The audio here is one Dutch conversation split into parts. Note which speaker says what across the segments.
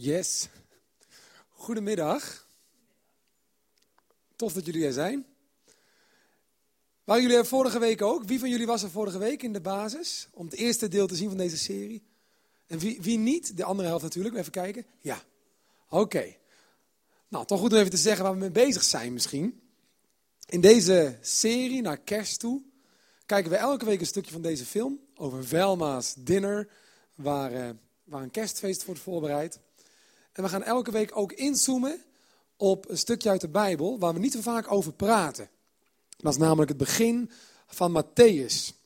Speaker 1: Yes. Goedemiddag. Tof dat jullie er zijn. Waren jullie er vorige week ook? Wie van jullie was er vorige week in de basis? Om het eerste deel te zien van deze serie. En wie, wie niet? De andere helft natuurlijk. Even kijken. Ja. Oké. Nou, toch goed om even te zeggen waar we mee bezig zijn misschien. In deze serie, naar kerst toe, kijken we elke week een stukje van deze film. Over Velma's Dinner, waar, uh, waar een kerstfeest wordt voorbereid. En we gaan elke week ook inzoomen op een stukje uit de Bijbel waar we niet zo vaak over praten. Dat is namelijk het begin van Matthäus.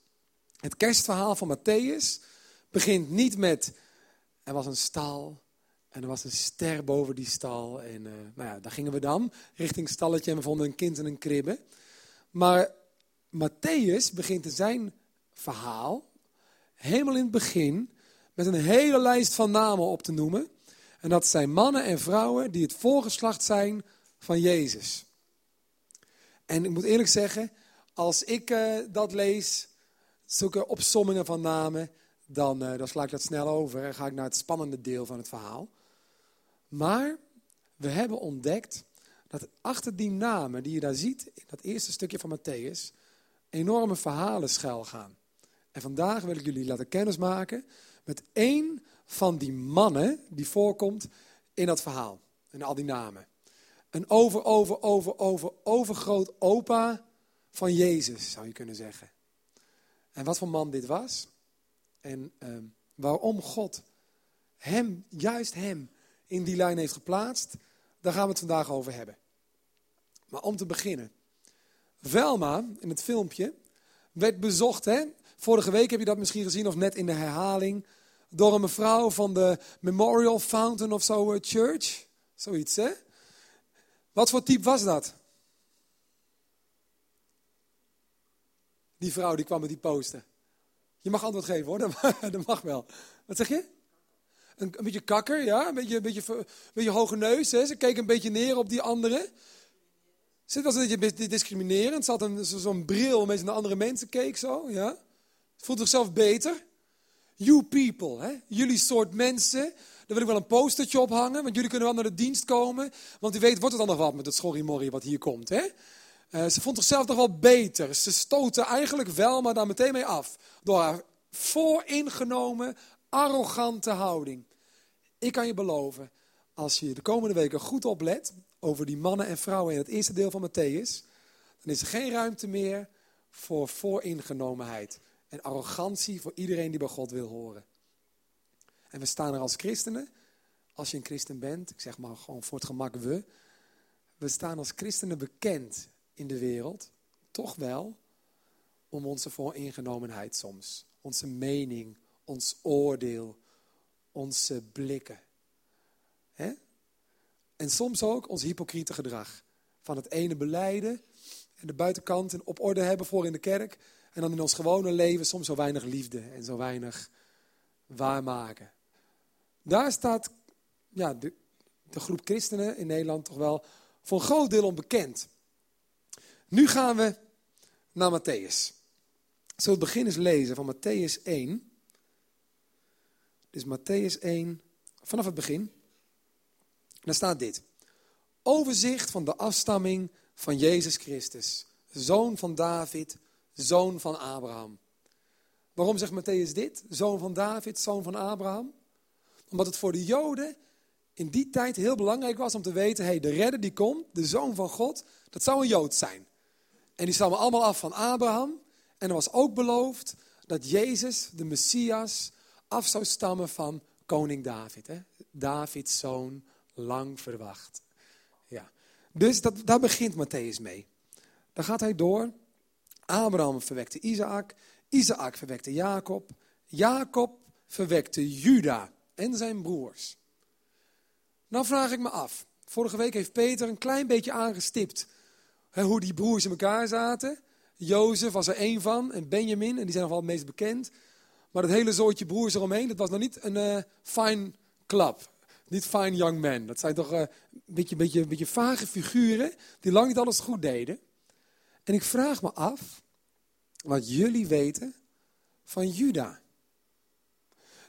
Speaker 1: Het kerstverhaal van Matthäus begint niet met er was een stal en er was een ster boven die stal. En uh, nou ja, daar gingen we dan richting stalletje en we vonden een kind in een kribbe. Maar Matthäus begint in zijn verhaal helemaal in het begin met een hele lijst van namen op te noemen. En dat zijn mannen en vrouwen die het voorgeslacht zijn van Jezus. En ik moet eerlijk zeggen, als ik uh, dat lees, zulke opsommingen van namen, dan, uh, dan sla ik dat snel over en ga ik naar het spannende deel van het verhaal. Maar we hebben ontdekt dat achter die namen die je daar ziet, in dat eerste stukje van Matthäus, enorme verhalen schuil gaan. En vandaag wil ik jullie laten kennismaken met één van die mannen die voorkomt in dat verhaal. En al die namen. Een over, over, over, over, overgroot opa van Jezus, zou je kunnen zeggen. En wat voor man dit was. En uh, waarom God hem, juist hem, in die lijn heeft geplaatst. Daar gaan we het vandaag over hebben. Maar om te beginnen. Velma, in het filmpje, werd bezocht. Hè? Vorige week heb je dat misschien gezien, of net in de herhaling door een mevrouw van de Memorial Fountain of zo Church. Zoiets, hè? Wat voor type was dat? Die vrouw die kwam met die poster. Je mag antwoord geven hoor, dat mag wel. Wat zeg je? Een, een beetje kakker, ja, een beetje, een beetje, een beetje hoge neus. Hè? Ze keek een beetje neer op die anderen. Ze was een beetje discriminerend. Ze had zo'n bril waarmee ze naar andere mensen keek zo, ja. Voelde zichzelf beter. You people, hè? jullie soort mensen. Daar wil ik wel een postertje ophangen, want jullie kunnen wel naar de dienst komen. Want u weet, wordt het dan nog wat met het schorrimorrie wat hier komt. Hè? Uh, ze vond zichzelf toch wel beter. Ze stootte eigenlijk wel, maar daar meteen mee af. Door haar vooringenomen, arrogante houding. Ik kan je beloven, als je de komende weken goed oplet over die mannen en vrouwen in het eerste deel van Matthäus, dan is er geen ruimte meer voor vooringenomenheid en arrogantie voor iedereen die bij God wil horen. En we staan er als christenen, als je een christen bent, ik zeg maar gewoon voor het gemak we, we staan als christenen bekend in de wereld, toch wel, om onze vooringenomenheid soms, onze mening, ons oordeel, onze blikken. En soms ook ons hypocriete gedrag. Van het ene beleiden en de buitenkant en op orde hebben voor in de kerk. En dan in ons gewone leven soms zo weinig liefde en zo weinig waarmaken. Daar staat ja, de, de groep christenen in Nederland toch wel voor een groot deel onbekend. Nu gaan we naar Matthäus. Zullen we het begin eens lezen van Matthäus 1. Dus Matthäus 1, vanaf het begin. Daar staat dit. Overzicht van de afstamming van Jezus Christus, zoon van David, zoon van Abraham. Waarom zegt Matthäus dit? Zoon van David, zoon van Abraham? Omdat het voor de Joden in die tijd heel belangrijk was om te weten, hey, de redder die komt, de zoon van God, dat zou een Jood zijn. En die stammen allemaal af van Abraham. En er was ook beloofd dat Jezus, de Messias, af zou stammen van koning David. Hè? Davids zoon, lang verwacht. Ja. Dus dat, daar begint Matthäus mee. Dan gaat hij door Abraham verwekte Isaac, Isaac verwekte Jacob, Jacob verwekte Juda en zijn broers. Nou vraag ik me af, vorige week heeft Peter een klein beetje aangestipt hoe die broers in elkaar zaten. Jozef was er één van en Benjamin, en die zijn nog wel het meest bekend. Maar het hele zootje broers eromheen, dat was nog niet een uh, fine club. Niet fine young men. Dat zijn toch uh, een beetje, beetje, beetje vage figuren die lang niet alles goed deden. En ik vraag me af wat jullie weten van Juda.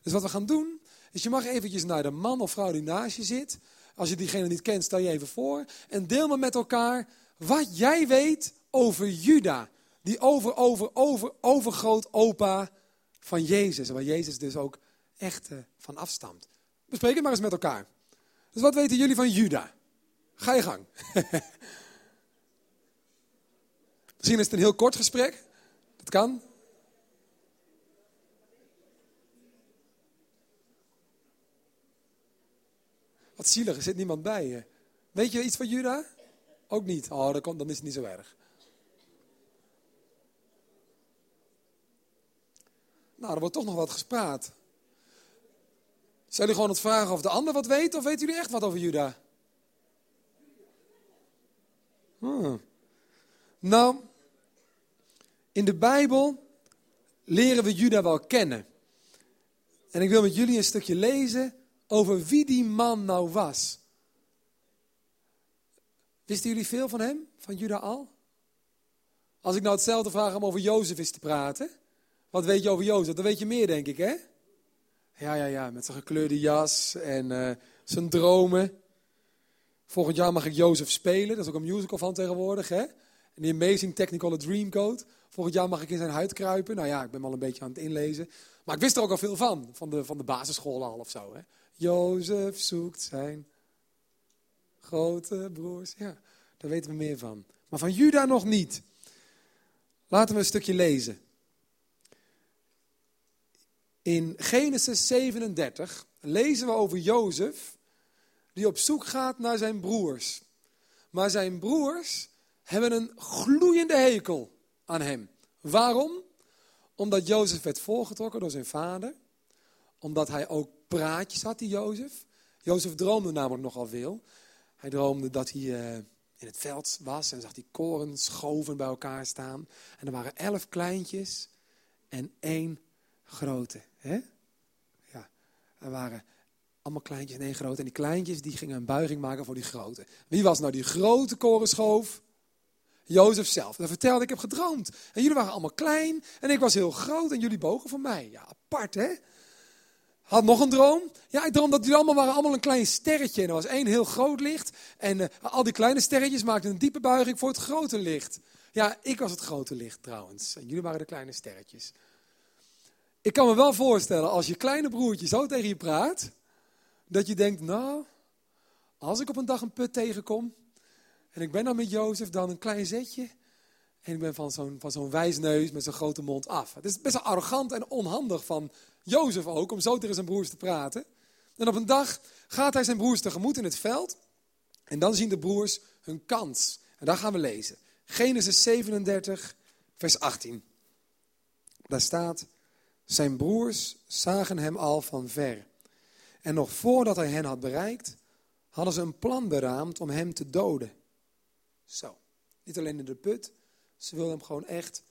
Speaker 1: Dus wat we gaan doen, Dus je mag eventjes naar de man of vrouw die naast je zit. Als je diegene niet kent, stel je even voor. En deel maar met elkaar wat jij weet over Juda. Die over, over, over, overgroot opa van Jezus. Waar Jezus dus ook echt uh, van afstamt. Bespreek het maar eens met elkaar. Dus wat weten jullie van Juda? Ga je gang. Misschien is het een heel kort gesprek. Dat kan. Wat zielig, er zit niemand bij je. Weet je iets van Juda? Ook niet. Oh, dan, is het niet zo erg. Nou, er wordt toch nog wat gespraat. Zijn jullie gewoon het vragen of de ander wat weet, of weten jullie echt wat over Juda? Hmm. Nou, in de Bijbel leren we Juda wel kennen. En ik wil met jullie een stukje lezen over wie die man nou was. Wisten jullie veel van hem, van Juda al? Als ik nou hetzelfde vraag om over Jozef is te praten. Wat weet je over Jozef? Dan weet je meer, denk ik, hè? Ja, ja, ja, met zijn gekleurde jas en uh, zijn dromen. Volgend jaar mag ik Jozef spelen. Dat is ook een musical van tegenwoordig, hè? En die Amazing Technicolor Dreamcoat. Volgend jaar mag ik in zijn huid kruipen. Nou ja, ik ben al een beetje aan het inlezen. Maar ik wist er ook al veel van, van de, van de basisschool al of zo. Hè? Jozef zoekt zijn grote broers. Ja, daar weten we meer van. Maar van Juda nog niet. Laten we een stukje lezen. In Genesis 37 lezen we over Jozef, die op zoek gaat naar zijn broers. Maar zijn broers hebben een gloeiende hekel aan hem. Waarom? Omdat Jozef werd voorgetrokken door zijn vader. Omdat hij ook praatjes had, die Jozef. Jozef droomde namelijk nogal veel. Hij droomde dat hij uh, in het veld was en zag die koren schoven bij elkaar staan. En er waren elf kleintjes en één grote. Hè? Ja, er waren allemaal kleintjes en één grote. En die kleintjes die gingen een buiging maken voor die grote. Wie was nou die grote korenschoof? Jozef zelf. Dat vertelde ik, heb gedroomd. En jullie waren allemaal klein en ik was heel groot en jullie bogen voor mij. Ja, apart hè? Had nog een droom. Ja, ik droomde dat jullie allemaal waren allemaal een klein sterretje. En er was één heel groot licht. En uh, al die kleine sterretjes maakten een diepe buiging voor het grote licht. Ja, ik was het grote licht trouwens. En jullie waren de kleine sterretjes. Ik kan me wel voorstellen, als je kleine broertje zo tegen je praat, dat je denkt, nou, als ik op een dag een put tegenkom, en ik ben dan met Jozef dan een klein zetje, en ik ben van zo'n, van zo'n wijsneus met zo'n grote mond af. Het is best wel arrogant en onhandig van Jozef ook, om zo tegen zijn broers te praten. En op een dag gaat hij zijn broers tegemoet in het veld, en dan zien de broers hun kans. En daar gaan we lezen. Genesis 37, vers 18. Daar staat, zijn broers zagen hem al van ver. En nog voordat hij hen had bereikt, hadden ze een plan beraamd om hem te doden. Zo, niet alleen in de put, ze wilden hem gewoon echt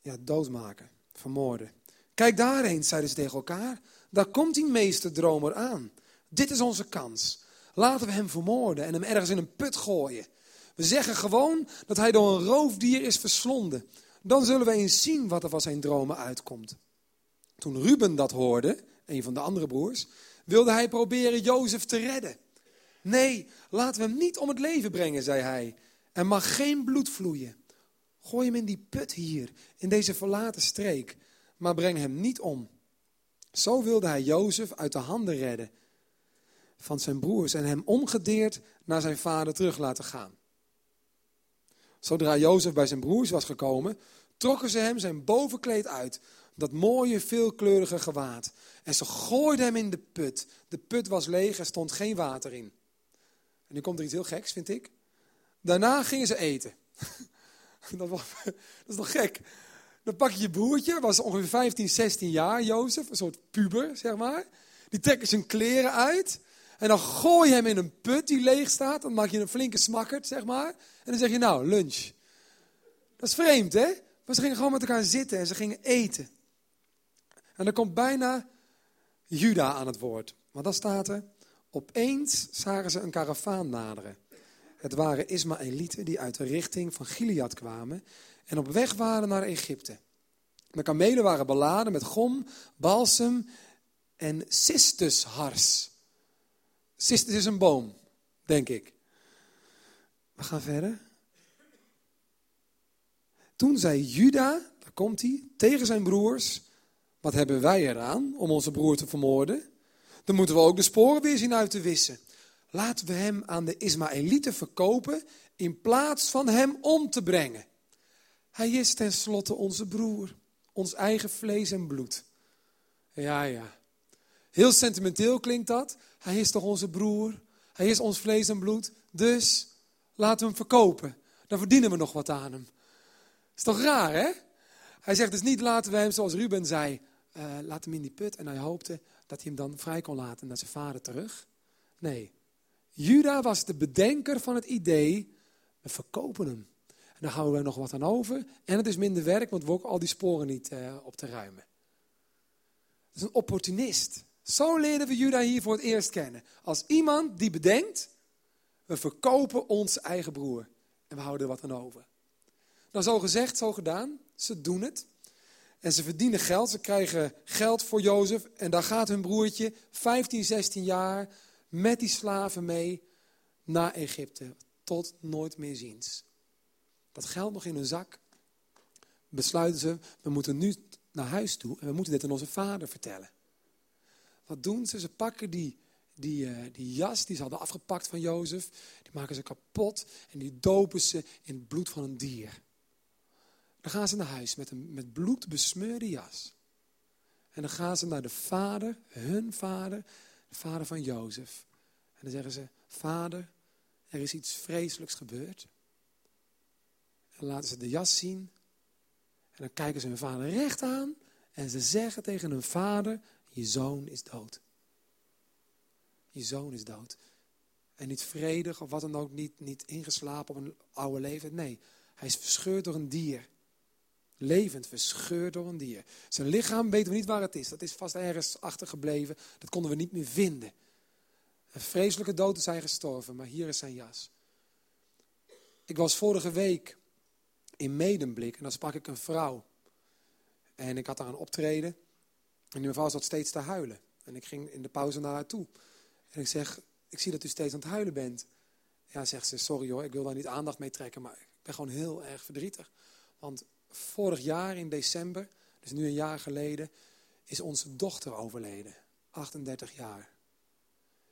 Speaker 1: ja, doodmaken, vermoorden. Kijk daarheen, zeiden ze tegen elkaar. Daar komt die meesterdromer aan. Dit is onze kans. Laten we hem vermoorden en hem ergens in een put gooien. We zeggen gewoon dat hij door een roofdier is verslonden. Dan zullen we eens zien wat er van zijn dromen uitkomt. Toen Ruben dat hoorde, een van de andere broers, wilde hij proberen Jozef te redden. Nee, laten we hem niet om het leven brengen, zei hij. Er mag geen bloed vloeien. Gooi hem in die put hier, in deze verlaten streek, maar breng hem niet om. Zo wilde hij Jozef uit de handen redden van zijn broers en hem ongedeerd naar zijn vader terug laten gaan. Zodra Jozef bij zijn broers was gekomen, trokken ze hem zijn bovenkleed uit, dat mooie veelkleurige gewaad. En ze gooiden hem in de put. De put was leeg, er stond geen water in. En nu komt er iets heel geks, vind ik. Daarna gingen ze eten. dat, was, dat is nog gek. Dan pak je je broertje, was ongeveer 15, 16 jaar, Jozef, een soort puber, zeg maar. Die trekken zijn kleren uit. En dan gooi je hem in een put die leeg staat. Dan maak je een flinke smakkerd, zeg maar. En dan zeg je, nou, lunch. Dat is vreemd, hè? Maar ze gingen gewoon met elkaar zitten en ze gingen eten. En dan komt bijna Juda aan het woord. Want dan staat er, opeens zagen ze een karavaan naderen. Het waren Ismaëlieten die uit de richting van Gilead kwamen en op weg waren naar Egypte. De kamelen waren beladen met gom, balsem en cistushars. Cistus is een boom, denk ik. We gaan verder. Toen zei Juda, daar komt hij, tegen zijn broers: Wat hebben wij eraan om onze broer te vermoorden? Dan moeten we ook de sporen weer zien uit te wissen. Laten we hem aan de Ismaëlieten verkopen in plaats van hem om te brengen. Hij is tenslotte onze broer, ons eigen vlees en bloed. Ja, ja. Heel sentimenteel klinkt dat. Hij is toch onze broer? Hij is ons vlees en bloed. Dus laten we hem verkopen. Dan verdienen we nog wat aan hem. Is toch raar, hè? Hij zegt dus niet laten we hem, zoals Ruben zei, uh, laat hem in die put. En hij hoopte dat hij hem dan vrij kon laten naar zijn vader terug. Nee, Juda was de bedenker van het idee, we verkopen hem. En dan houden we nog wat aan over. En het is minder werk, want we ook al die sporen niet uh, op te ruimen. Dat is een opportunist. Zo leerden we Juda hier voor het eerst kennen. Als iemand die bedenkt, we verkopen onze eigen broer. En we houden er wat aan over. Nou, zo gezegd, zo gedaan. Ze doen het. En ze verdienen geld. Ze krijgen geld voor Jozef. En daar gaat hun broertje, 15, 16 jaar, met die slaven mee naar Egypte. Tot nooit meer ziens. Dat geld nog in hun zak. Besluiten ze, we moeten nu naar huis toe en we moeten dit aan onze vader vertellen. Wat doen ze? Ze pakken die, die, uh, die jas die ze hadden afgepakt van Jozef. Die maken ze kapot en die dopen ze in het bloed van een dier. Dan gaan ze naar huis met een met bloed besmeurde jas. En dan gaan ze naar de vader, hun vader, de vader van Jozef. En dan zeggen ze, vader, er is iets vreselijks gebeurd. En dan laten ze de jas zien. En dan kijken ze hun vader recht aan. En ze zeggen tegen hun vader, je zoon is dood. Je zoon is dood. En niet vredig of wat dan ook, niet, niet ingeslapen op een oude leven. Nee, hij is verscheurd door een dier. Levend verscheurd door een dier. Zijn lichaam weten we niet waar het is. Dat is vast ergens achtergebleven. Dat konden we niet meer vinden. Een vreselijke dood is hij gestorven, maar hier is zijn jas. Ik was vorige week in Medemblik en dan sprak ik een vrouw. En ik had daar een optreden. En die mevrouw zat steeds te huilen. En ik ging in de pauze naar haar toe. En ik zeg, ik zie dat u steeds aan het huilen bent. Ja, zegt ze, sorry hoor, ik wil daar niet aandacht mee trekken, maar ik ben gewoon heel erg verdrietig. Want vorig jaar in december, dus nu een jaar geleden, is onze dochter overleden. 38 jaar.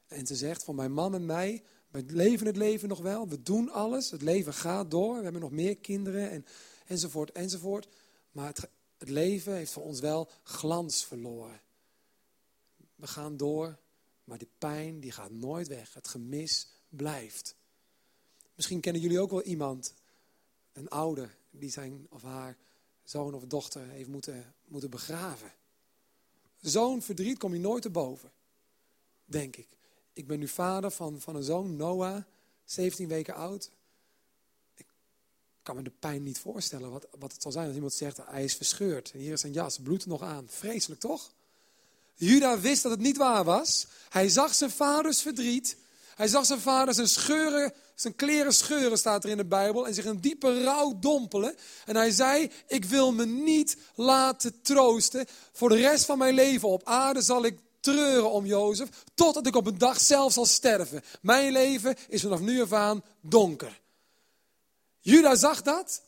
Speaker 1: En ze zegt, van mijn man en mij, we leven het leven nog wel, we doen alles, het leven gaat door, we hebben nog meer kinderen en, enzovoort, enzovoort. Maar het, het leven heeft voor ons wel glans verloren. We gaan door, maar die pijn die gaat nooit weg. Het gemis blijft. Misschien kennen jullie ook wel iemand, een ouder, die zijn of haar zoon of dochter heeft moeten, moeten begraven. Zo'n verdriet kom je nooit te boven, denk ik. Ik ben nu vader van, van een zoon, Noah, 17 weken oud. Ik kan me de pijn niet voorstellen wat, wat het zal zijn als iemand zegt, hij is verscheurd. En hier is zijn jas, bloed nog aan. Vreselijk toch? Juda wist dat het niet waar was. Hij zag zijn vaders verdriet. Hij zag zijn vader zijn scheuren, zijn kleren scheuren, staat er in de Bijbel. En zich een diepe rouw dompelen. En hij zei, ik wil me niet laten troosten. Voor de rest van mijn leven op aarde zal ik treuren om Jozef. Totdat ik op een dag zelf zal sterven. Mijn leven is vanaf nu af aan donker. Juda zag dat.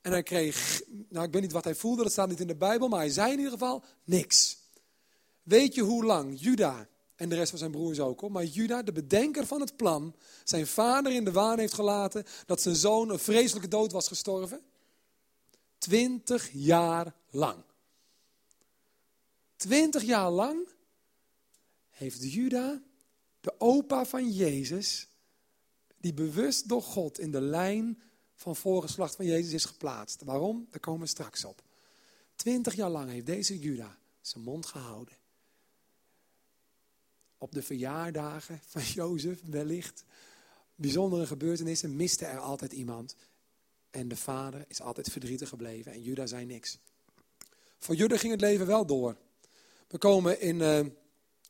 Speaker 1: En hij kreeg, nou ik weet niet wat hij voelde, dat staat niet in de Bijbel. Maar hij zei in ieder geval niks. Weet je hoe lang Juda en de rest van zijn broers ook, maar Juda, de bedenker van het plan, zijn vader in de waan heeft gelaten dat zijn zoon een vreselijke dood was gestorven? Twintig jaar lang. Twintig jaar lang heeft Juda, de opa van Jezus, die bewust door God in de lijn van voorgeslacht van Jezus is geplaatst. Waarom? Daar komen we straks op. Twintig jaar lang heeft deze Juda zijn mond gehouden op de verjaardagen van Jozef wellicht, bijzondere gebeurtenissen, miste er altijd iemand. En de vader is altijd verdrietig gebleven en Juda zei niks. Voor Juda ging het leven wel door. We komen in uh,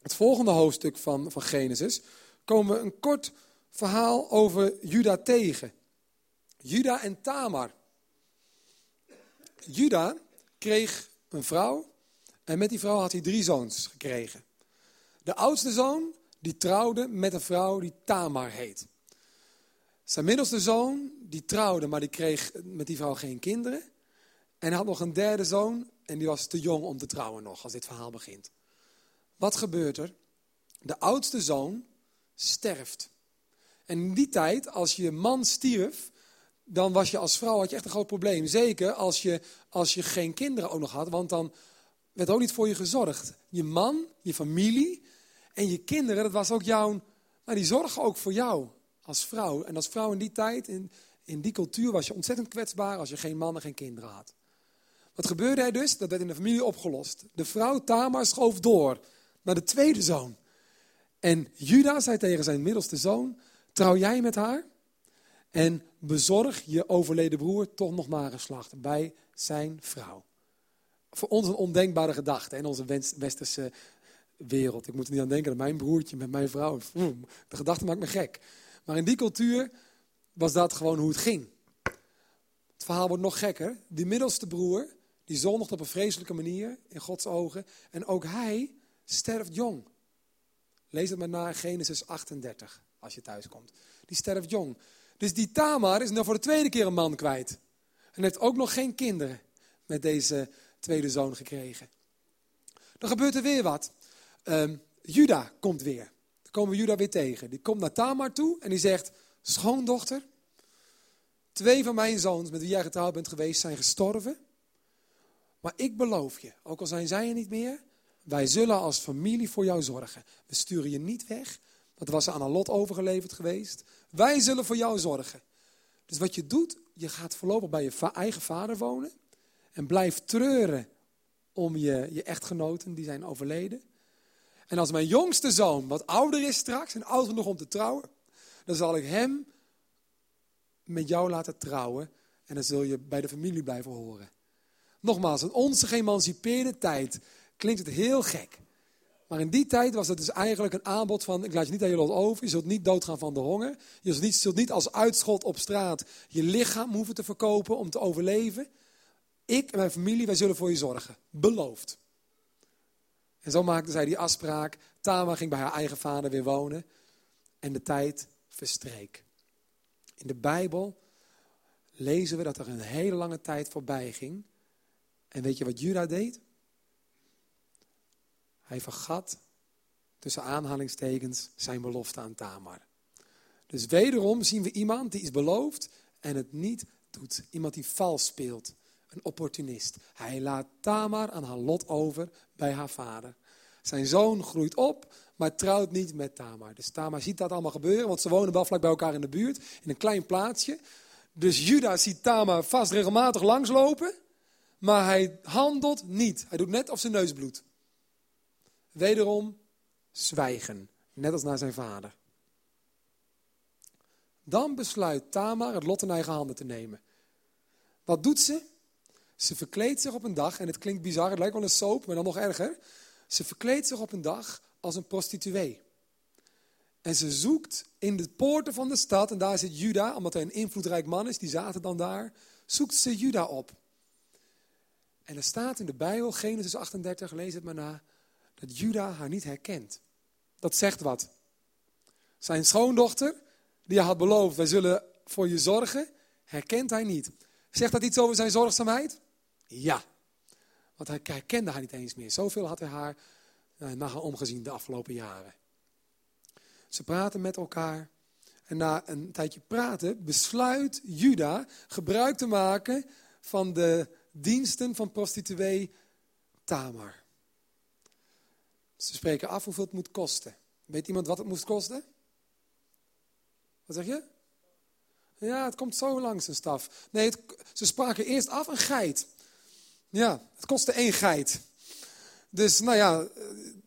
Speaker 1: het volgende hoofdstuk van, van Genesis, komen we een kort verhaal over Juda tegen. Juda en Tamar. Juda kreeg een vrouw en met die vrouw had hij drie zoons gekregen. De oudste zoon, die trouwde met een vrouw die Tamar heet. Zijn middelste zoon, die trouwde, maar die kreeg met die vrouw geen kinderen. En hij had nog een derde zoon en die was te jong om te trouwen nog, als dit verhaal begint. Wat gebeurt er? De oudste zoon sterft. En in die tijd, als je man stierf, dan was je als vrouw had je echt een groot probleem. Zeker als je, als je geen kinderen ook nog had, want dan werd ook niet voor je gezorgd. Je man, je familie en je kinderen, dat was ook jouw, nou, die zorgen ook voor jou als vrouw. En als vrouw in die tijd, in, in die cultuur, was je ontzettend kwetsbaar als je geen man en geen kinderen had. Wat gebeurde er dus? Dat werd in de familie opgelost. De vrouw Tamar schoof door naar de tweede zoon. En Juda zei tegen zijn middelste zoon, trouw jij met haar? En bezorg je overleden broer toch nog maar geslacht bij zijn vrouw. Voor ons een ondenkbare gedachte in onze westerse wereld. Ik moet er niet aan denken dat mijn broertje met mijn vrouw. De gedachte maakt me gek. Maar in die cultuur was dat gewoon hoe het ging. Het verhaal wordt nog gekker. Die middelste broer, die zondigt op een vreselijke manier in Gods ogen. En ook hij sterft jong. Lees het maar na Genesis 38, als je thuis komt. Die sterft jong. Dus die Tamar is nu voor de tweede keer een man kwijt. En heeft ook nog geen kinderen met deze tweede zoon gekregen. Dan gebeurt er weer wat. Um, Juda komt weer. Dan komen we Juda weer tegen. Die komt naar Tamar toe en die zegt: Schoondochter, twee van mijn zoons met wie jij getrouwd bent geweest zijn gestorven. Maar ik beloof je, ook al zijn zij er niet meer, wij zullen als familie voor jou zorgen. We sturen je niet weg, want er was aan een lot overgeleverd geweest. Wij zullen voor jou zorgen. Dus wat je doet, je gaat voorlopig bij je eigen vader wonen. En blijf treuren om je, je echtgenoten die zijn overleden. En als mijn jongste zoon wat ouder is straks en oud genoeg om te trouwen, dan zal ik hem met jou laten trouwen. En dan zul je bij de familie blijven horen. Nogmaals, in onze geëmancipeerde tijd klinkt het heel gek. Maar in die tijd was het dus eigenlijk een aanbod van, ik laat je niet aan je lot over, je zult niet doodgaan van de honger. Je zult niet, zult niet als uitschot op straat je lichaam hoeven te verkopen om te overleven. Ik en mijn familie, wij zullen voor je zorgen. Beloofd. En zo maakte zij die afspraak. Tama ging bij haar eigen vader weer wonen. En de tijd verstreek. In de Bijbel lezen we dat er een hele lange tijd voorbij ging. En weet je wat Juda deed? Hij vergat tussen aanhalingstekens zijn belofte aan Tamar. Dus wederom zien we iemand die is beloofd en het niet doet. Iemand die vals speelt. Een opportunist. Hij laat Tamar aan haar lot over bij haar vader. Zijn zoon groeit op, maar trouwt niet met Tamar. Dus Tamar ziet dat allemaal gebeuren, want ze wonen wel vlak bij elkaar in de buurt, in een klein plaatsje. Dus Juda ziet Tamar vast regelmatig langslopen, maar hij handelt niet. Hij doet net of zijn neus bloedt. Wederom zwijgen, net als naar zijn vader. Dan besluit Tamar het lot in eigen handen te nemen. Wat doet ze? Ze verkleedt zich op een dag, en het klinkt bizar, het lijkt wel een soap, maar dan nog erger. Ze verkleedt zich op een dag als een prostituee. En ze zoekt in de poorten van de stad, en daar zit Juda, omdat hij een invloedrijk man is, die zaten dan daar, zoekt ze Juda op. En er staat in de Bijbel, Genesis 38, lees het maar na, dat Juda haar niet herkent. Dat zegt wat. Zijn schoondochter, die hij had beloofd, wij zullen voor je zorgen, herkent hij niet. Zegt dat iets over zijn zorgzaamheid? Ja. Want hij herkende haar niet eens meer. Zoveel had hij haar uh, naar haar omgezien de afgelopen jaren. Ze praten met elkaar. En na een tijdje praten besluit Juda gebruik te maken van de diensten van prostituee Tamar. Ze spreken af hoeveel het moet kosten. Weet iemand wat het moest kosten? Wat zeg je? Ja, het komt zo langs een staf. Nee, ze spraken eerst af een geit. Ja, het kostte één geit. Dus, nou ja, eh,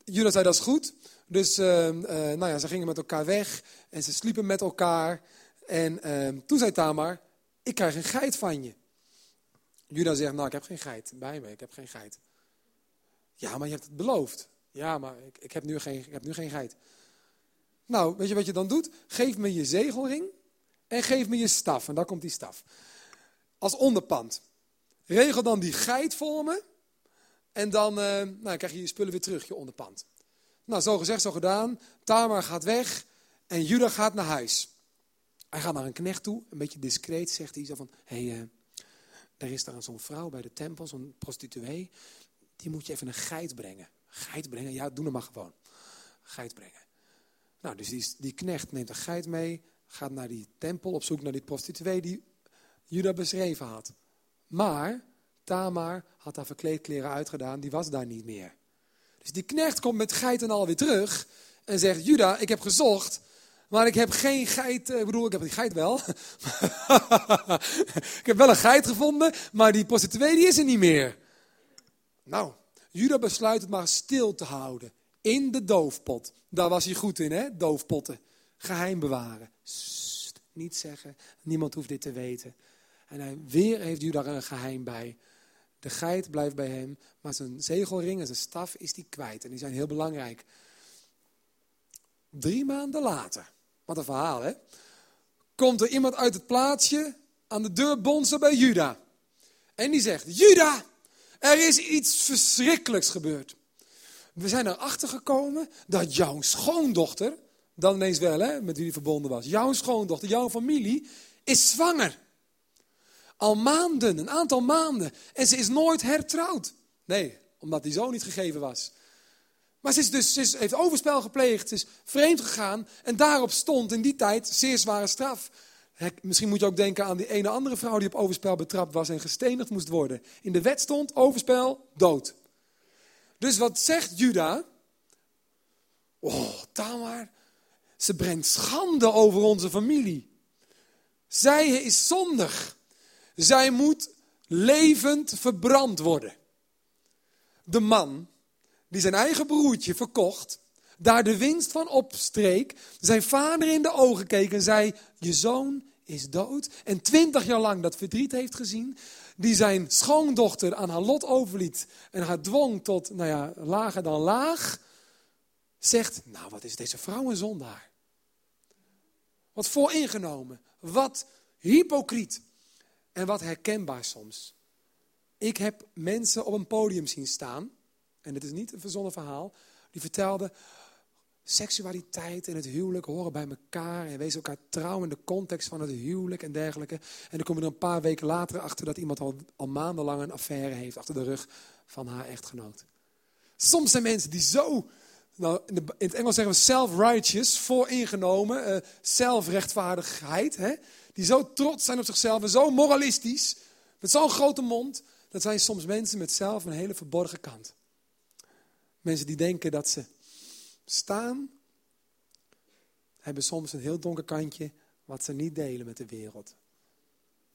Speaker 1: Judas zei dat is goed. Dus, uh, uh, nou ja, ze gingen met elkaar weg en ze sliepen met elkaar. En uh, toen zei Tamar, ik krijg een geit van je. Judas zegt, nou, ik heb geen geit bij me, ik heb geen geit. Ja, maar je hebt het beloofd. Ja, maar ik, ik, heb, nu geen, ik heb nu geen geit. Nou, weet je wat je dan doet? Geef me je zegelring en geef me je staf. En daar komt die staf. Als onderpand. Regel dan die geit voor me. En dan uh, nou, krijg je je spullen weer terug, je onderpand. Nou, zo gezegd, zo gedaan. Tamar gaat weg en Juda gaat naar huis. Hij gaat naar een knecht toe, een beetje discreet, zegt hij zo van... Hé, hey, uh, er is daar zo'n vrouw bij de tempel, zo'n prostituee. Die moet je even een geit brengen. Geit brengen? Ja, doe hem maar gewoon. Geit brengen. Nou, dus die, die knecht neemt een geit mee, gaat naar die tempel op zoek naar die prostituee die Juda beschreven had. Maar Tamar had haar verkleedkleren uitgedaan, die was daar niet meer. Dus die knecht komt met geit en al weer terug en zegt, Juda, ik heb gezocht, maar ik heb geen geit, eh, ik bedoel, ik heb die geit wel. ik heb wel een geit gevonden, maar die prostituee die is er niet meer. Nou, Juda besluit het maar stil te houden. In de doofpot. Daar was hij goed in, hè? Doofpotten. Geheim bewaren. Niet zeggen. Niemand hoeft dit te weten. En hij, weer heeft Juda er een geheim bij. De geit blijft bij hem, maar zijn zegelring en zijn staf is die kwijt. En die zijn heel belangrijk. Drie maanden later, wat een verhaal hè, komt er iemand uit het plaatsje aan de deur bonzen bij Juda. En die zegt, Juda, er is iets verschrikkelijks gebeurd. We zijn erachter gekomen dat jouw schoondochter, dan ineens wel hè, met wie die verbonden was, jouw schoondochter, jouw familie, is zwanger. Al maanden, een aantal maanden. En ze is nooit hertrouwd. Nee, omdat die zoon niet gegeven was. Maar ze, is dus, ze heeft overspel gepleegd, ze is vreemd gegaan. En daarop stond in die tijd zeer zware straf. Misschien moet je ook denken aan die ene andere vrouw die op overspel betrapt was en gestenigd moest worden. In de wet stond overspel, dood. Dus wat zegt Juda? Oh, Tamar, ze brengt schande over onze familie. Zij is zondig. Zij moet levend verbrand worden. De man die zijn eigen broertje verkocht, daar de winst van opstreek, zijn vader in de ogen keek en zei: Je zoon is dood. En twintig jaar lang dat verdriet heeft gezien, die zijn schoondochter aan haar lot overliet en haar dwong tot, nou ja, lager dan laag, zegt: Nou, wat is deze vrouw een zondaar? Wat vooringenomen, wat hypocriet. En wat herkenbaar soms. Ik heb mensen op een podium zien staan, en dit is niet een verzonnen verhaal, die vertelden, seksualiteit en het huwelijk horen bij elkaar en wezen elkaar trouw in de context van het huwelijk en dergelijke. En dan kom je er een paar weken later achter dat iemand al, al maandenlang een affaire heeft achter de rug van haar echtgenoot. Soms zijn mensen die zo, nou, in, het Engels zeggen we self-righteous, vooringenomen, zelfrechtvaardigheid, hè, die zo trots zijn op zichzelf en zo moralistisch, met zo'n grote mond, dat zijn soms mensen met zelf een hele verborgen kant. Mensen die denken dat ze staan, hebben soms een heel donker kantje wat ze niet delen met de wereld.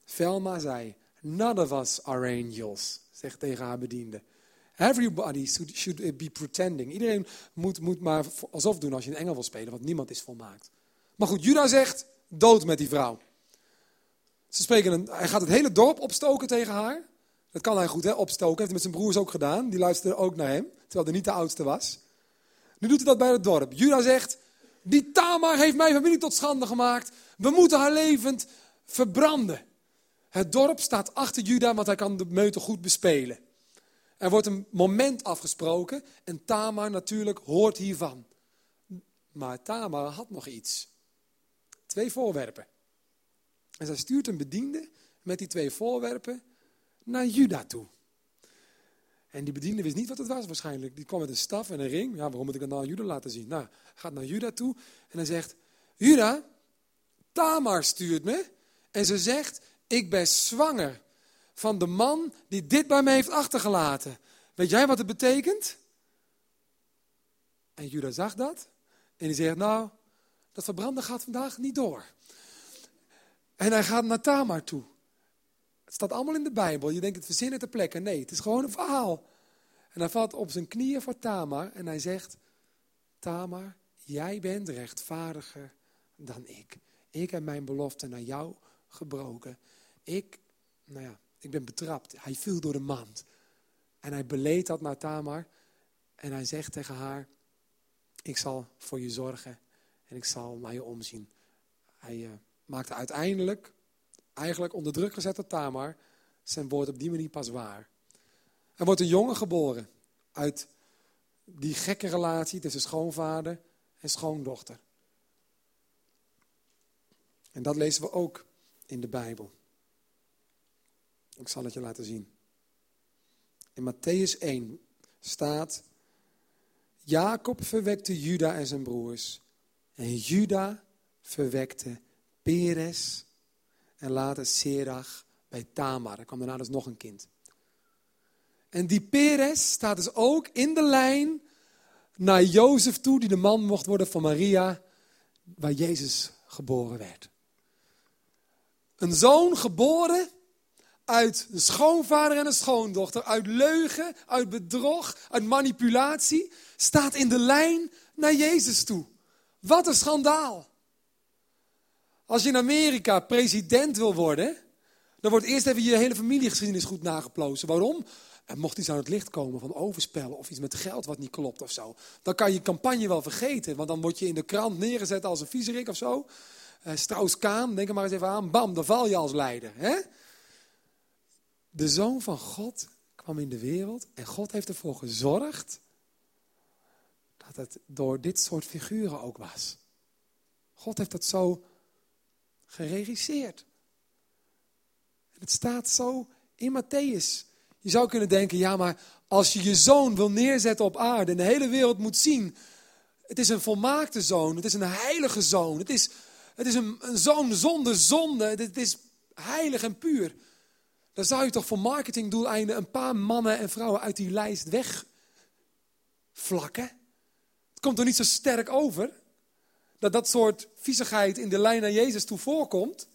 Speaker 1: Velma zei, none of us are angels, zegt tegen haar bediende. Everybody should be pretending. Iedereen moet, moet maar alsof doen als je een engel wil spelen, want niemand is volmaakt. Maar goed, Judah zegt, dood met die vrouw. Ze spreken een, hij gaat het hele dorp opstoken tegen haar. Dat kan hij goed, hè, opstoken. Heeft hij met zijn broers ook gedaan. Die luisterden ook naar hem, terwijl hij niet de oudste was. Nu doet hij dat bij het dorp. Judah zegt, die Tamar heeft mijn familie tot schande gemaakt. We moeten haar levend verbranden. Het dorp staat achter Judah, want hij kan de meute goed bespelen. Er wordt een moment afgesproken en Tamar natuurlijk hoort hiervan. Maar Tamar had nog iets. Twee voorwerpen. En zij stuurt een bediende met die twee voorwerpen naar Juda toe. En die bediende wist niet wat het was waarschijnlijk. Die kwam met een staf en een ring. Ja, waarom moet ik het nou aan Juda laten zien? Nou, gaat naar Juda toe en hij zegt... Juda, Tamar stuurt me en ze zegt... Ik ben zwanger van de man die dit bij me heeft achtergelaten. Weet jij wat het betekent? En Juda zag dat. En die zegt, nou, dat verbranden gaat vandaag niet door. En hij gaat naar Tamar toe. Het staat allemaal in de Bijbel. Je denkt het verzinnen ter plekke. Nee, het is gewoon een verhaal. En hij valt op zijn knieën voor Tamar en hij zegt: Tamar, jij bent rechtvaardiger dan ik. Ik heb mijn belofte naar jou gebroken. Ik, nou ja, ik ben betrapt. Hij viel door de mand. En hij beleed dat naar Tamar. En hij zegt tegen haar: Ik zal voor je zorgen en ik zal naar je omzien. Hij uh, maakte uiteindelijk, eigenlijk onder druk gezet door Tamar, zijn woord op die manier pas waar. Er wordt een jongen geboren uit die gekke relatie tussen schoonvader en schoondochter. En dat lezen we ook in de Bijbel. Ik zal het je laten zien. In Matthäus 1 staat: Jacob verwekte Juda en zijn broers. En Juda verwekte Peres en later Serach bij Tamar. Er kwam daarna dus nog een kind. En die Peres staat dus ook in de lijn naar Jozef toe, die de man mocht worden van Maria, waar Jezus geboren werd. Een zoon geboren uit een schoonvader en een schoondochter, uit leugen, uit bedrog, uit manipulatie, staat in de lijn naar Jezus toe. Wat een schandaal. Als je in Amerika president wil worden, dan wordt eerst even je hele familiegeschiedenis goed nageplozen. Waarom? En mocht iets aan het licht komen van overspellen of iets met geld wat niet klopt of zo, dan kan je campagne wel vergeten. Want dan word je in de krant neergezet als een viezerik of zo. Uh, Strauss-Kaan, denk er maar eens even aan. Bam, dan val je als leider. Hè? De zoon van God kwam in de wereld en God heeft ervoor gezorgd dat het door dit soort figuren ook was. God heeft dat zo geregisseerd. En het staat zo in Matthäus. Je zou kunnen denken, ja maar als je je zoon wil neerzetten op aarde en de hele wereld moet zien, het is een volmaakte zoon, het is een heilige zoon, het is, het is een, een zoon zonder zonde, het is heilig en puur. Dan zou je toch voor marketingdoeleinden een paar mannen en vrouwen uit die lijst wegvlakken? Het komt toch niet zo sterk over dat dat soort viezigheid in de lijn naar Jezus toe voorkomt?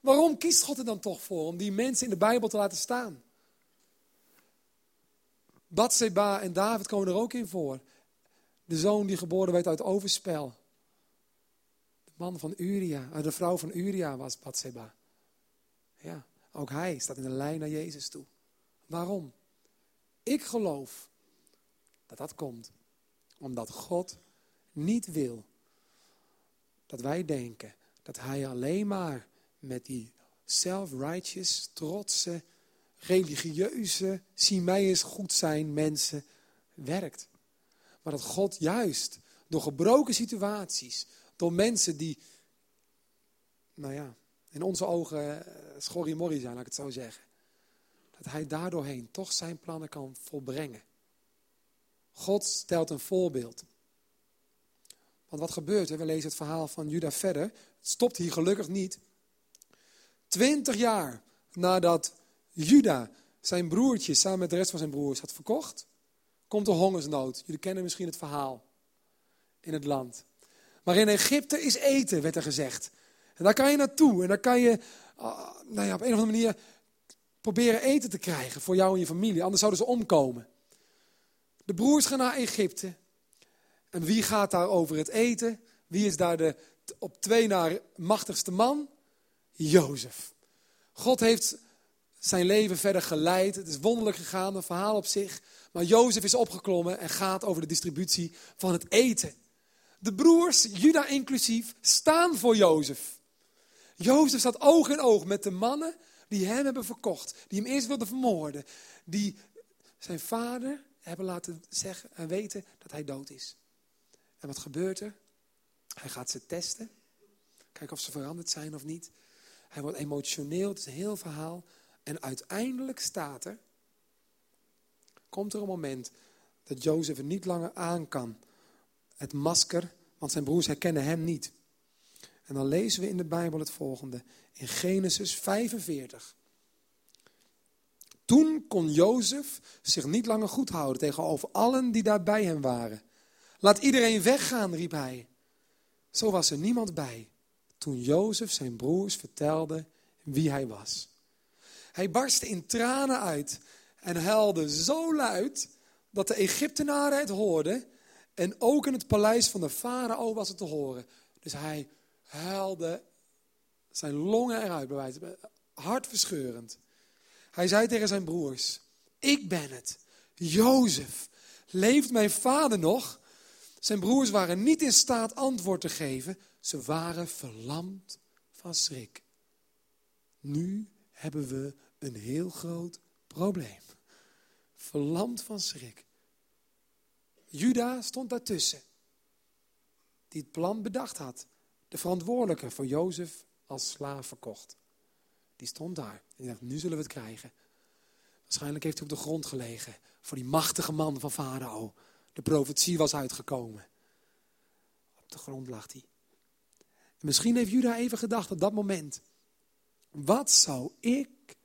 Speaker 1: Waarom kiest God er dan toch voor om die mensen in de Bijbel te laten staan? Batseba en David komen er ook in voor. De zoon die geboren werd uit overspel. De man van Uria, eh, de vrouw van Uria was Batseba. Ja, ook hij staat in de lijn naar Jezus toe. Waarom? Ik geloof dat dat komt omdat God niet wil dat wij denken dat hij alleen maar met die self-righteous, trotse, religieuze, zie goed zijn mensen werkt. Maar dat God juist door gebroken situaties, door mensen die, nou ja, in onze ogen uh, schorrimorrie zijn, laat ik het zo zeggen. Dat hij daardoorheen toch zijn plannen kan volbrengen. God stelt een voorbeeld. Want wat gebeurt er? We lezen het verhaal van Juda verder. Het stopt hier gelukkig niet. Twintig jaar nadat Juda zijn broertje samen met de rest van zijn broers had verkocht, komt de hongersnood. Jullie kennen misschien het verhaal in het land. Maar in Egypte is eten, werd er gezegd. En daar kan je naartoe en daar kan je uh, nou ja, op een of andere manier proberen eten te krijgen voor jou en je familie. Anders zouden ze omkomen. De broers gaan naar Egypte. En wie gaat daar over het eten? Wie is daar de op twee na machtigste man? Jozef. God heeft zijn leven verder geleid. Het is wonderlijk gegaan, een verhaal op zich. Maar Jozef is opgeklommen en gaat over de distributie van het eten. De broers, Juda inclusief, staan voor Jozef. Jozef staat oog in oog met de mannen die hem hebben verkocht. Die hem eerst wilden vermoorden. Die zijn vader hebben laten zeggen en weten dat hij dood is. En wat gebeurt er? Hij gaat ze testen. Kijken of ze veranderd zijn of niet. Hij wordt emotioneel, het is een heel verhaal. En uiteindelijk staat er, komt er een moment dat Jozef er niet langer aan kan. Het masker, want zijn broers herkennen hem niet. En dan lezen we in de Bijbel het volgende, in Genesis 45. Toen kon Jozef zich niet langer goed houden tegenover allen die daar bij hem waren. Laat iedereen weggaan, riep hij. Zo was er niemand bij toen Jozef zijn broers vertelde wie hij was. Hij barstte in tranen uit en huilde zo luid dat de Egyptenaren het hoorden en ook in het paleis van de farao was het te horen. Dus hij huilde zijn longen eruit, hartverscheurend. Hij zei tegen zijn broers, ik ben het, Jozef. Leeft mijn vader nog? Zijn broers waren niet in staat antwoord te geven. Ze waren verlamd van schrik. Nu hebben we een heel groot probleem. Verlamd van schrik. Juda stond daartussen. Die het plan bedacht had. De verantwoordelijke voor Jozef als slaaf verkocht. Die stond daar. En die dacht, nu zullen we het krijgen. Waarschijnlijk heeft hij op de grond gelegen. Voor die machtige man van Farao. De profetie was uitgekomen. Op de grond lag hij. En misschien heeft Juda even gedacht op dat moment. Wat zou ik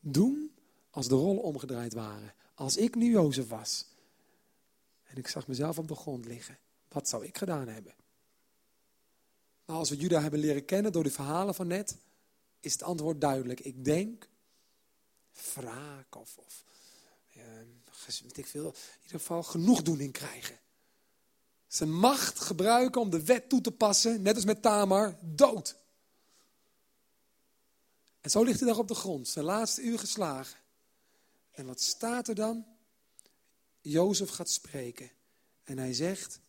Speaker 1: doen als de rollen omgedraaid waren? Als ik nu Jozef was. En ik zag mezelf op de grond liggen. Wat zou ik gedaan hebben? Nou, als we Juda hebben leren kennen door de verhalen van net, is het antwoord duidelijk. Ik denk wraak of, of uh, ik veel, in ieder geval genoegdoening krijgen. Zijn macht gebruiken om de wet toe te passen, net als met Tamar, dood. En zo ligt hij daar op de grond, zijn laatste uur geslagen. En wat staat er dan? Jozef gaat spreken. En hij zegt,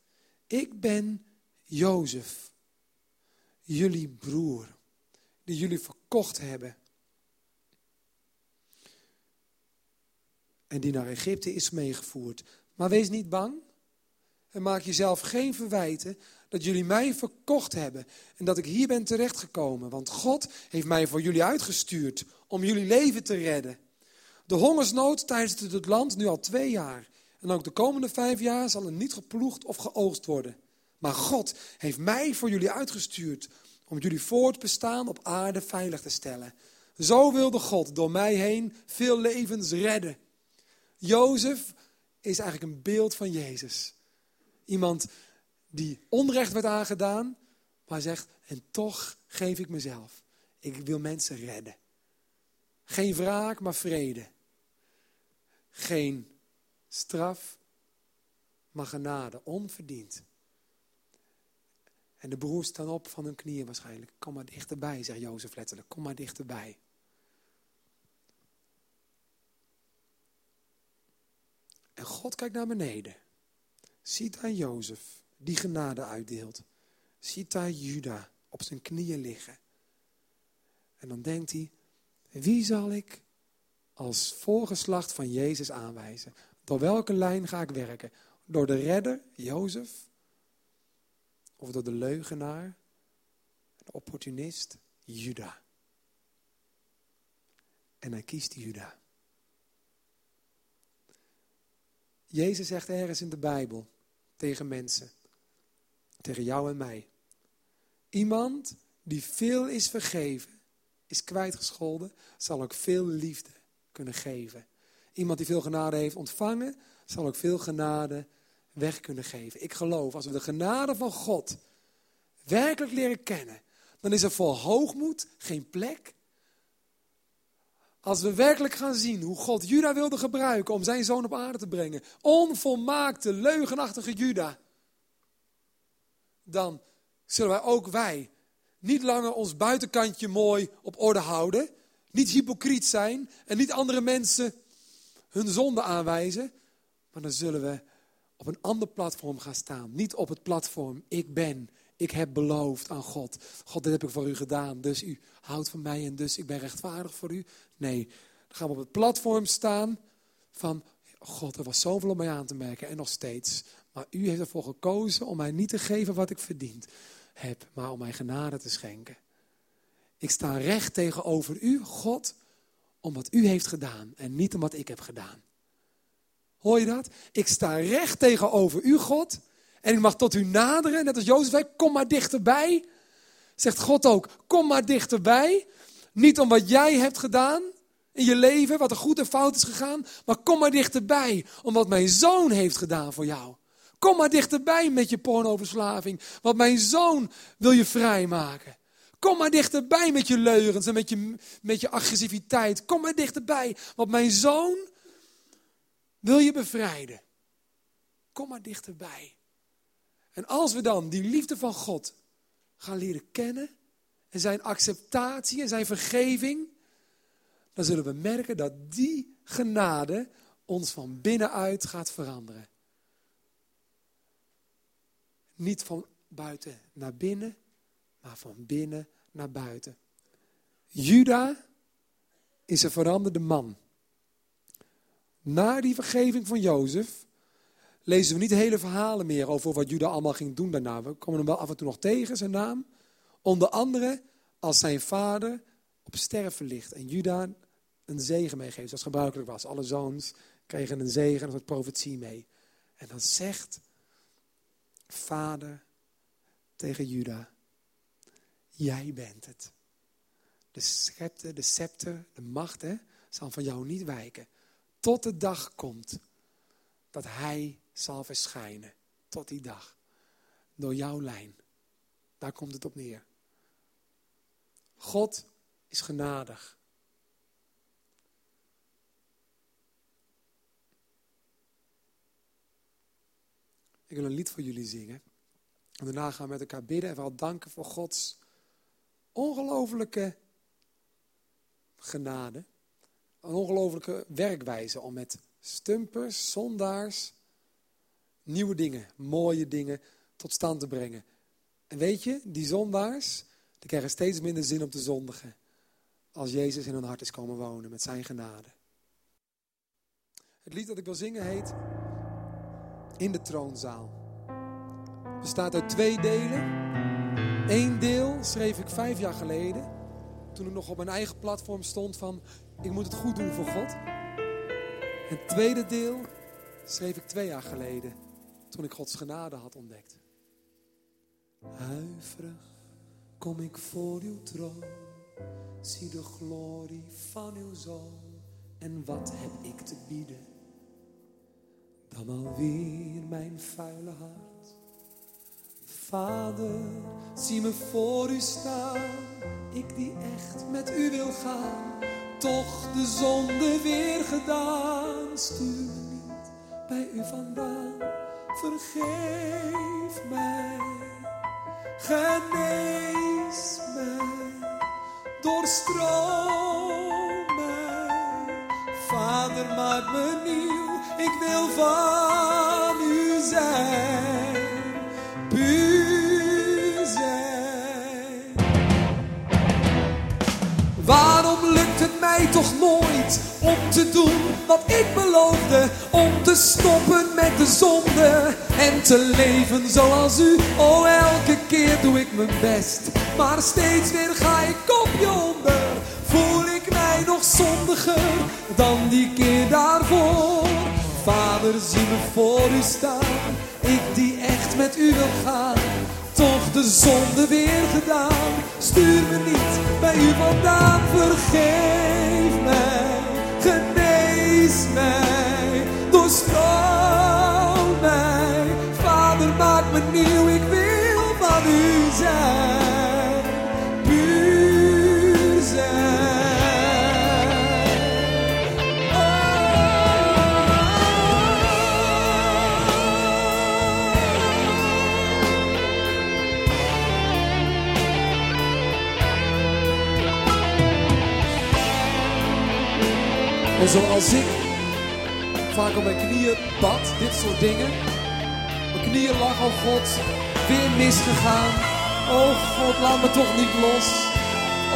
Speaker 1: ik ben Jozef, jullie broer, die jullie verkocht hebben. En die naar Egypte is meegevoerd. Maar wees niet bang en maak jezelf geen verwijten dat jullie mij verkocht hebben en dat ik hier ben terechtgekomen. Want God heeft mij voor jullie uitgestuurd om jullie leven te redden. De hongersnood tijdens het land nu al twee jaar. En ook de komende vijf jaar zal er niet geploegd of geoogst worden. Maar God heeft mij voor jullie uitgestuurd om jullie voortbestaan op aarde veilig te stellen. Zo wilde God door mij heen veel levens redden. Jozef is eigenlijk een beeld van Jezus. Iemand die onrecht werd aangedaan, maar zegt, en toch geef ik mezelf. Ik wil mensen redden. Geen wraak, maar vrede. Geen straf, maar genade, onverdiend. En de broers staan op van hun knieën waarschijnlijk. Kom maar dichterbij, zegt Jozef letterlijk. Kom maar dichterbij. En God kijkt naar beneden. Ziet daar Jozef, die genade uitdeelt. Ziet daar Juda op zijn knieën liggen. En dan denkt hij, wie zal ik als voorgeslacht van Jezus aanwijzen? Door welke lijn ga ik werken? Door de redder, Jozef? Of door de leugenaar, de opportunist, Juda? En hij kiest Juda. Jezus zegt ergens in de Bijbel tegen mensen, tegen jou en mij. Iemand die veel is vergeven, is kwijtgescholden, zal ook veel liefde kunnen geven. Iemand die veel genade heeft ontvangen, zal ook veel genade weg kunnen geven. Ik geloof, als we de genade van God werkelijk leren kennen, dan is er voor hoogmoed geen plek. Als we werkelijk gaan zien hoe God Juda wilde gebruiken om zijn zoon op aarde te brengen, onvolmaakte, leugenachtige Juda, dan zullen wij ook wij niet langer ons buitenkantje mooi op orde houden, niet hypocriet zijn en niet andere mensen hun zonde aanwijzen, maar dan zullen we op een ander platform gaan staan. Niet op het platform, ik ben, ik heb beloofd aan God. God, dit heb ik voor u gedaan, dus u houdt van mij en dus ik ben rechtvaardig voor u. Nee, dan gaan we op het platform staan van, God, er was zoveel om mij aan te merken en nog steeds. Maar u heeft ervoor gekozen om mij niet te geven wat ik verdiend heb, maar om mij genade te schenken. Ik sta recht tegenover u, God, om wat u heeft gedaan en niet om wat ik heb gedaan. Hoor je dat? Ik sta recht tegenover u, God. En ik mag tot u naderen, net als Jozef zei, kom maar dichterbij. Zegt God ook, kom maar dichterbij. Niet om wat jij hebt gedaan in je leven, wat er goed en fout is gegaan. Maar kom maar dichterbij, om wat mijn zoon heeft gedaan voor jou. Kom maar dichterbij met je pornoverslaving. Want mijn zoon wil je vrijmaken. Kom maar dichterbij met je leugens en met je, met je agressiviteit. Kom maar dichterbij, want mijn zoon wil je bevrijden. Kom maar dichterbij. En als we dan die liefde van God gaan leren kennen en zijn acceptatie en zijn vergeving, dan zullen we merken dat die genade ons van binnenuit gaat veranderen. Niet van buiten naar binnen, maar van binnen naar buiten. Juda is een veranderde man. Na die vergeving van Jozef lezen we niet hele verhalen meer over wat Juda allemaal ging doen daarna. We komen hem wel af en toe nog tegen, zijn naam. Onder andere als zijn vader op sterven ligt en Juda een zegen meegeeft, zoals gebruikelijk was. Alle zoons kregen een zegen en een profetie mee. En dan zegt vader tegen Juda, jij bent het. De scepter, de scepter, de macht zal van jou niet wijken. Tot de dag komt dat hij zal verschijnen. Tot die dag. Door jouw lijn. Daar komt het op neer. God is genadig. Ik wil een lied voor jullie zingen. En daarna gaan we met elkaar bidden en vooral danken voor Gods ongelofelijke genade. Een ongelofelijke werkwijze om met stumpers, zondaars, nieuwe dingen, mooie dingen tot stand te brengen. En weet je, die zondaars, die krijgen steeds minder zin om te zondigen. Als Jezus in hun hart is komen wonen met zijn genade. Het lied dat ik wil zingen heet In de troonzaal. Het bestaat uit twee delen. Eén deel schreef ik vijf jaar geleden. Toen ik nog op mijn eigen platform stond van ik moet het goed doen voor God. Het tweede deel schreef ik twee jaar geleden. Toen ik Gods genade had ontdekt. Huiverig kom ik voor uw troon. Zie de glorie van uw zoon. En wat heb ik te bieden? Dan alweer mijn vuile hart. Vader, zie me voor u staan. Ik die echt met u wil gaan. Toch de zonde weer gedaan. Stuur niet bij u vandaan. Vergeef mij. Genees mij. Doorstroom mij. Vader, maak me nieuw. Ik wil van u zijn. Mij toch nooit om te doen wat ik beloofde? Om te stoppen met de zonde en te leven zoals u. Oh, elke keer doe ik mijn best, maar steeds weer ga ik kopje onder. Voel ik mij nog zondiger dan die keer daarvoor? Vader, zie me voor u staan, ik die echt met u wil gaan toch de zonde weer gedaan. Stuur me niet bij u vandaan, vergeef zoals ik vaak op mijn knieën bad, dit soort dingen. Mijn knieën lag, oh God, weer misgegaan. Oh God, laat me toch niet los.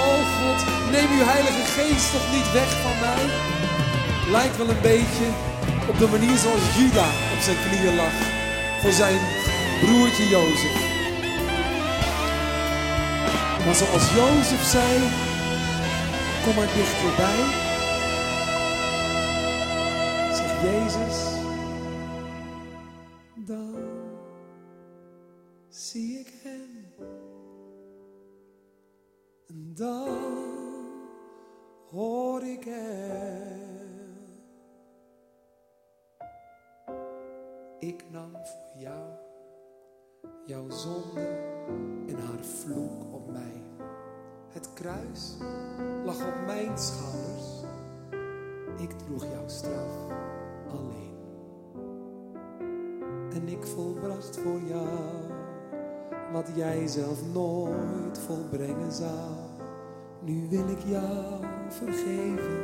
Speaker 1: Oh God, neem uw heilige geest toch niet weg van mij. Lijkt wel een beetje op de manier zoals Juda op zijn knieën lag. Voor zijn broertje Jozef. Maar zoals Jozef zei, kom maar dichterbij. Dan zie ik hem. En dan hoor ik hem. Ik nam voor jou jouw zonde en haar vloek op mij. Het kruis lag op mijn schouders. Ik droeg jouw straf alleen. En ik volbracht voor jou wat jij zelf nooit volbrengen zou. Nu wil ik jou vergeven,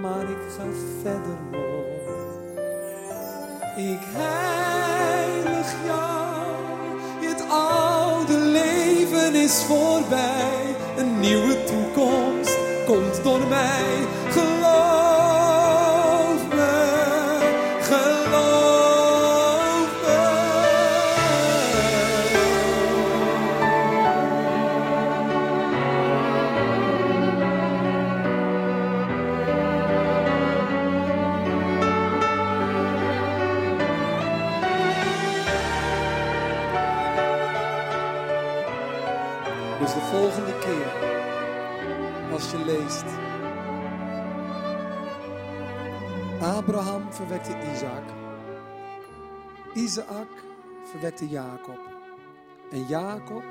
Speaker 1: maar ik ga verder nog. Ik heilig jou, het oude leven is voorbij. Een nieuwe toekomst komt door mij. Verwekte Isaac. Isaac verwekte Jacob. En Jacob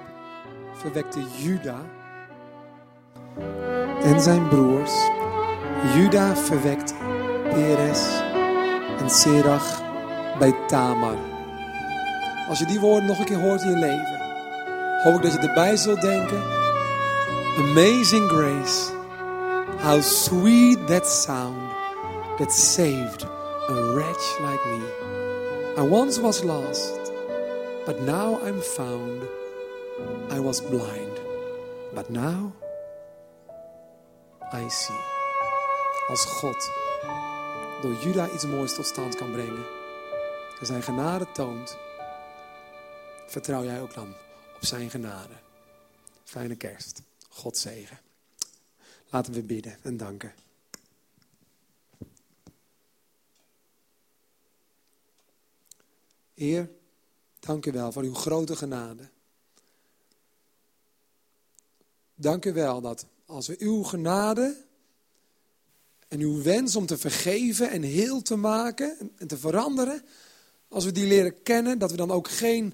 Speaker 1: verwekte Juda en zijn broers. Juda verwekt Peres en Serach bij Tamar. Als je die woorden nog een keer hoort in je leven, hoop ik dat je erbij zult denken. Amazing grace, how sweet that sound that saved a wretch like me. I once was lost, but now I'm found. I was blind, but now I see. Als God door Juda iets moois tot stand kan brengen en zijn genade toont, vertrouw jij ook dan op zijn genade. Fijne kerst. God zegen. Laten we bidden en danken. Heer, dank u wel voor uw grote genade. Dank u wel dat als we uw genade en uw wens om te vergeven en heel te maken en te veranderen, als we die leren kennen, dat we dan ook geen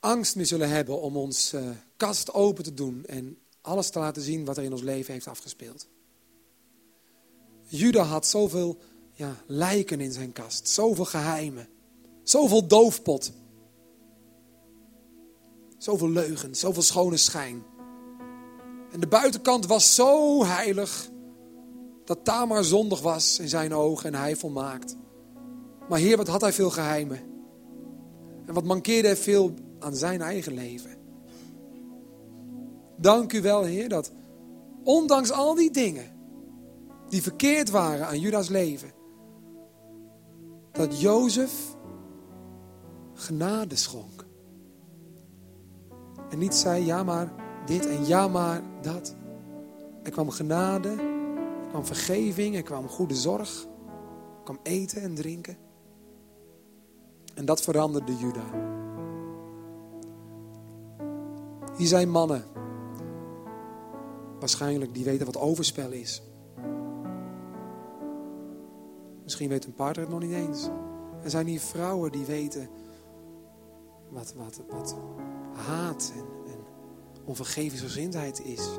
Speaker 1: angst meer zullen hebben om ons uh, kast open te doen en alles te laten zien wat er in ons leven heeft afgespeeld. Juda had zoveel ja, lijken in zijn kast, zoveel geheimen, zoveel doofpot, zoveel leugen, zoveel schone schijn. En de buitenkant was zo heilig dat Tamar zondig was in zijn ogen en hij volmaakt. Maar Heer, wat had hij veel geheimen. En wat mankeerde hij veel aan zijn eigen leven. Dank u wel, Heer, dat ondanks al die dingen die verkeerd waren aan Judas leven, dat Jozef genade schonk. En niet zei, ja maar dit en ja maar dat. Er kwam genade, er kwam vergeving, er kwam goede zorg, er kwam eten en drinken. En dat veranderde Juda. Hier zijn mannen, waarschijnlijk, die weten wat overspel is. Misschien weet een partner het nog niet eens. Er zijn hier vrouwen die weten wat, wat, haat en onvergevingsgezindheid is.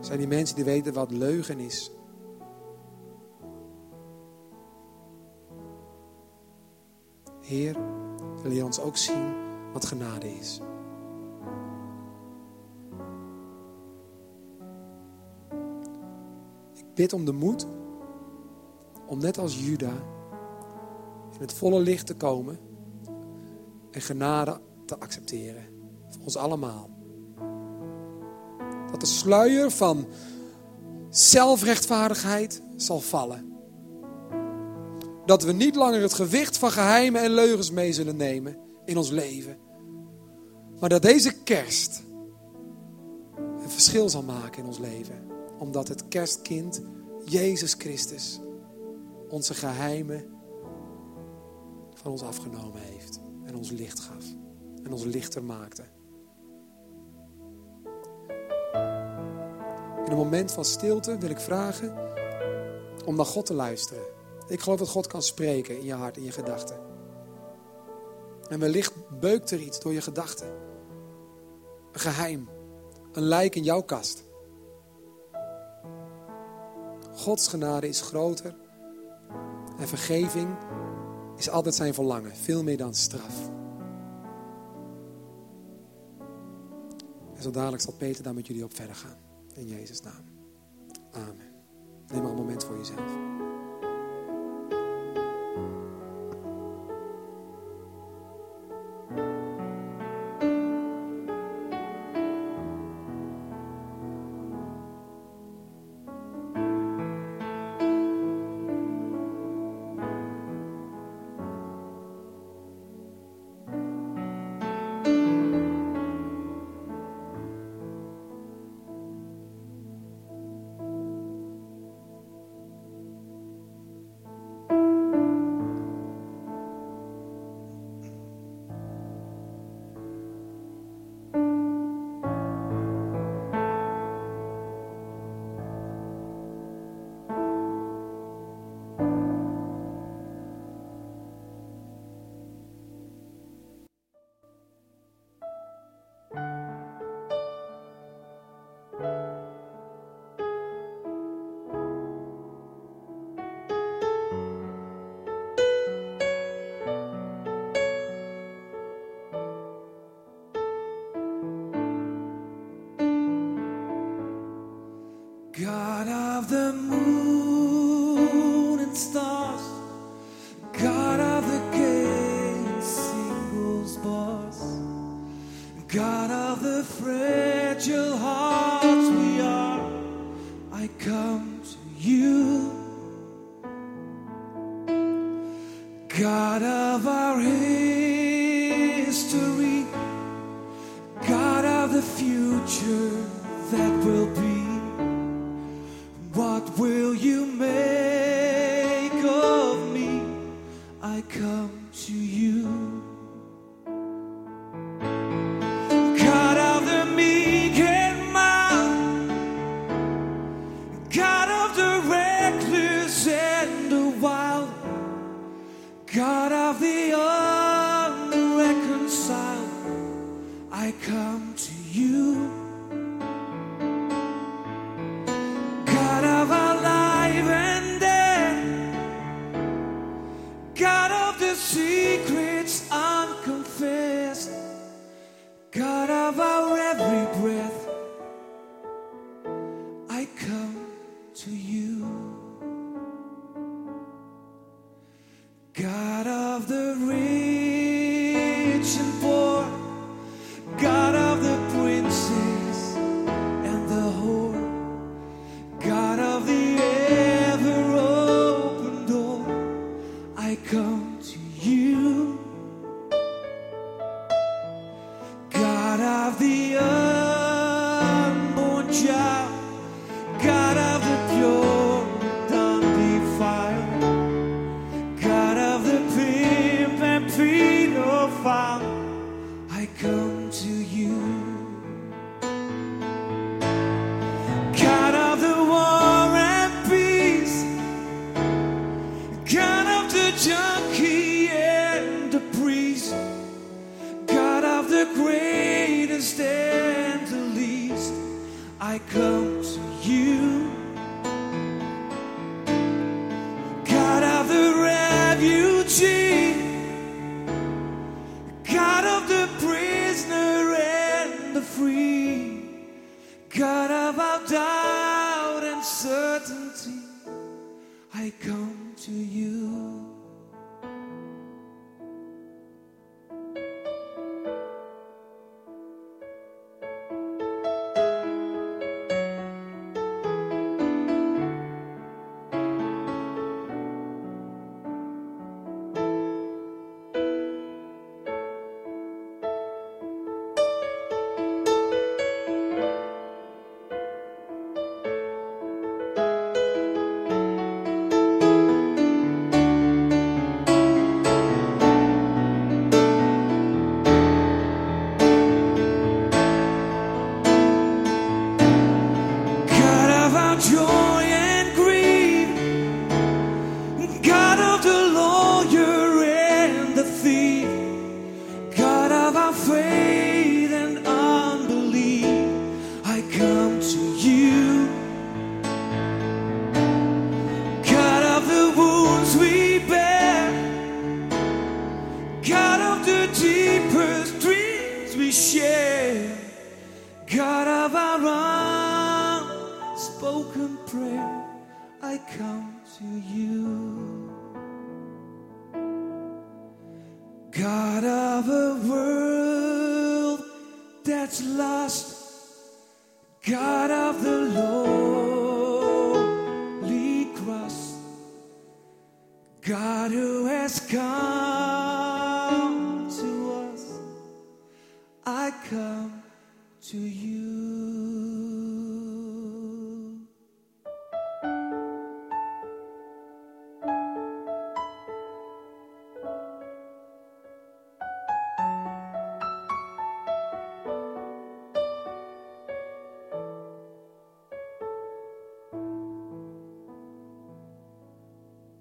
Speaker 1: Zijn die mensen die weten wat leugen is. Heer, leer ons ook zien wat genade is. Ik bid om de moed om net als Juda het volle licht te komen en genade te accepteren. Voor ons allemaal. Dat de sluier van zelfrechtvaardigheid zal vallen. Dat we niet langer het gewicht van geheimen en leugens mee zullen nemen in ons leven. Maar dat deze kerst een verschil zal maken in ons leven. Omdat het kerstkind, Jezus Christus, onze geheimen van ons afgenomen heeft en ons licht gaf. En ons lichter maakte. In een moment van stilte wil ik vragen om naar God te luisteren. Ik geloof dat God kan spreken in je hart, in je gedachten. En wellicht beukt er iets door je gedachten. Een geheim. Een lijk in jouw kast. Gods genade is groter. En vergeving is altijd zijn verlangen, veel meer dan straf. En zo dadelijk zal Peter daar met jullie op verder gaan. In Jezus' naam. Amen. Neem maar een moment voor jezelf.